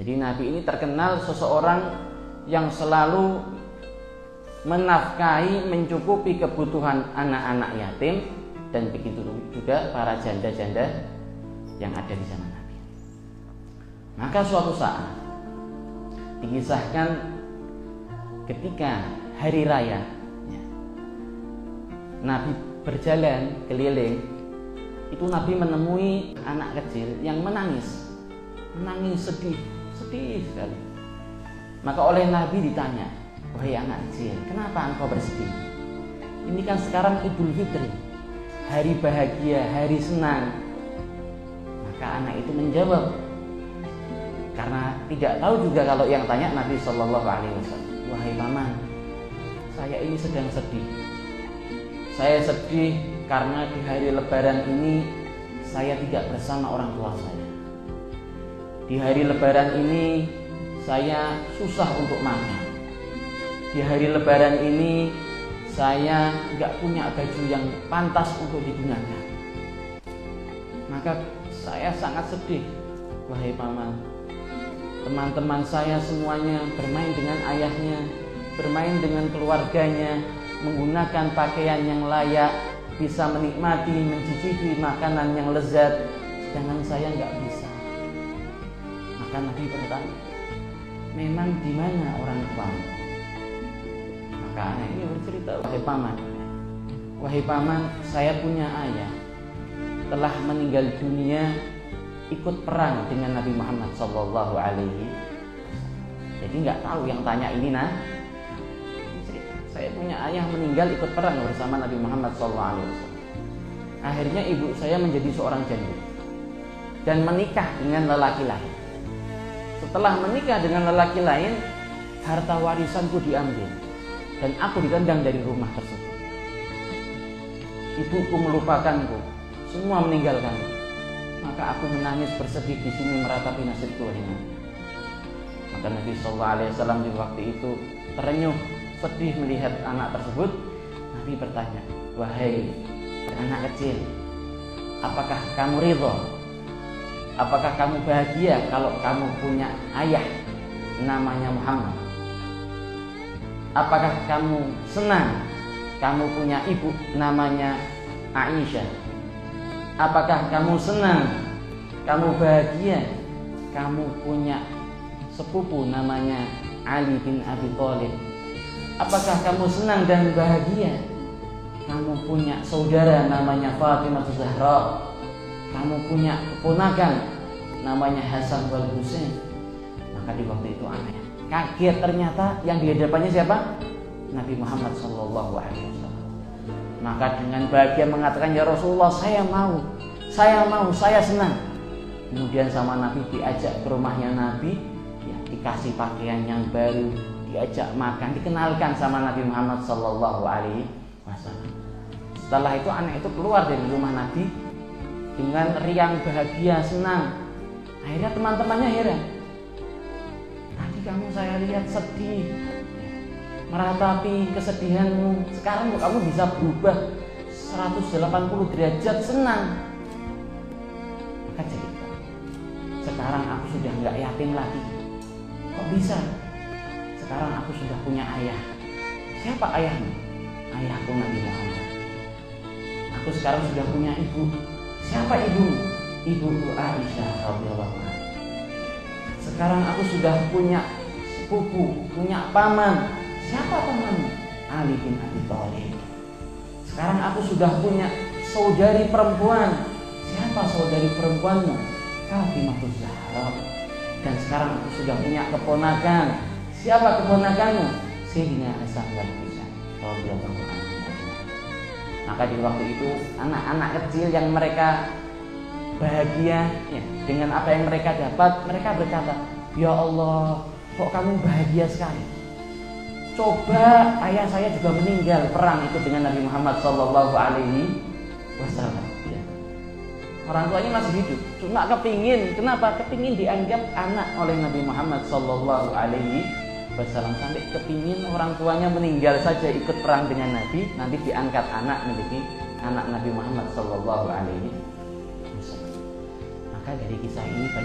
Jadi Nabi ini terkenal seseorang yang selalu menafkahi, mencukupi kebutuhan anak-anak yatim dan begitu juga para janda-janda yang ada di zaman Nabi. Maka suatu saat dikisahkan ketika hari raya ya, Nabi berjalan keliling itu Nabi menemui anak kecil yang menangis menangis sedih sedih sekali. Maka oleh Nabi ditanya wahai anak kecil kenapa engkau bersedih? Ini kan sekarang Idul Fitri hari bahagia hari senang. Maka anak itu menjawab karena tidak tahu juga kalau yang tanya Nabi Shallallahu Alaihi Wasallam wahai paman saya ini sedang sedih. Saya sedih karena di hari lebaran ini saya tidak bersama orang tua saya di hari lebaran ini saya susah untuk makan. Di hari lebaran ini saya nggak punya baju yang pantas untuk digunakan. Maka saya sangat sedih, wahai paman. Teman-teman saya semuanya bermain dengan ayahnya, bermain dengan keluarganya, menggunakan pakaian yang layak, bisa menikmati, mencicipi makanan yang lezat, sedangkan saya nggak bisa. Maka Nabi bertanya, memang di mana orang tuamu? Maka anak ini bercerita, wahai paman, wahai paman, saya punya ayah telah meninggal dunia ikut perang dengan Nabi Muhammad Shallallahu Alaihi Jadi nggak tahu yang tanya ini nah. Saya punya ayah meninggal ikut perang bersama Nabi Muhammad Shallallahu Alaihi Wasallam. Akhirnya ibu saya menjadi seorang janda dan menikah dengan lelaki lain. Setelah menikah dengan lelaki lain, harta warisanku diambil dan aku ditendang dari rumah tersebut. Ibuku melupakanku, semua meninggalkanku. Maka aku menangis bersedih di sini meratapi nasibku ini. Maka Nabi Shallallahu Alaihi Wasallam di waktu itu terenyuh, sedih melihat anak tersebut. Nabi bertanya, wahai anak kecil, apakah kamu ridho Apakah kamu bahagia kalau kamu punya ayah namanya Muhammad? Apakah kamu senang kamu punya ibu namanya Aisyah? Apakah kamu senang kamu bahagia kamu punya sepupu namanya Ali bin Abi Thalib? Apakah kamu senang dan bahagia kamu punya saudara namanya Fatimah Zahra? Kamu punya keponakan namanya Hasan wal Husain. Maka di waktu itu aneh. Kaget ternyata yang di hadapannya siapa? Nabi Muhammad Shallallahu Alaihi Wasallam. Maka dengan bahagia mengatakan ya Rasulullah saya mau. Saya mau saya senang. Kemudian sama Nabi diajak ke rumahnya Nabi ya, dikasih pakaian yang baru diajak makan dikenalkan sama Nabi Muhammad Shallallahu Alaihi Wasallam. Setelah itu anak itu keluar dari rumah Nabi dengan riang bahagia senang Akhirnya teman-temannya heran. Tadi kamu saya lihat sedih, meratapi kesedihanmu. Sekarang kok kamu bisa berubah 180 derajat senang. Maka cerita. Sekarang aku sudah nggak yatim lagi. Kok bisa? Sekarang aku sudah punya ayah. Siapa ayahmu? Ayahku Nabi Muhammad. Aku sekarang sudah punya ibu. Siapa ibu? ibuku Aisyah radhiyallahu Sekarang aku sudah punya sepupu, punya paman. Siapa pamanmu? Ali bin Abi Thalib. Sekarang aku sudah punya saudari perempuan. Siapa saudari perempuanmu? Fatimah Zahra. Dan sekarang aku sudah punya keponakan. Siapa keponakanmu? Sayyidina Hasan wal Husain radhiyallahu Maka di waktu itu anak-anak kecil yang mereka bahagia ya, dengan apa yang mereka dapat, mereka berkata, "Ya Allah, kok kamu bahagia sekali?" Coba ayah saya juga meninggal perang itu dengan Nabi Muhammad Shallallahu Alaihi Wasallam. Ya. Orang tuanya masih hidup, cuma kepingin. Kenapa? Kepingin dianggap anak oleh Nabi Muhammad Shallallahu Alaihi Wasallam sampai kepingin orang tuanya meninggal saja ikut perang dengan Nabi, nanti diangkat anak menjadi anak Nabi Muhammad Shallallahu Alaihi Wasallam. Maka dari kisah ini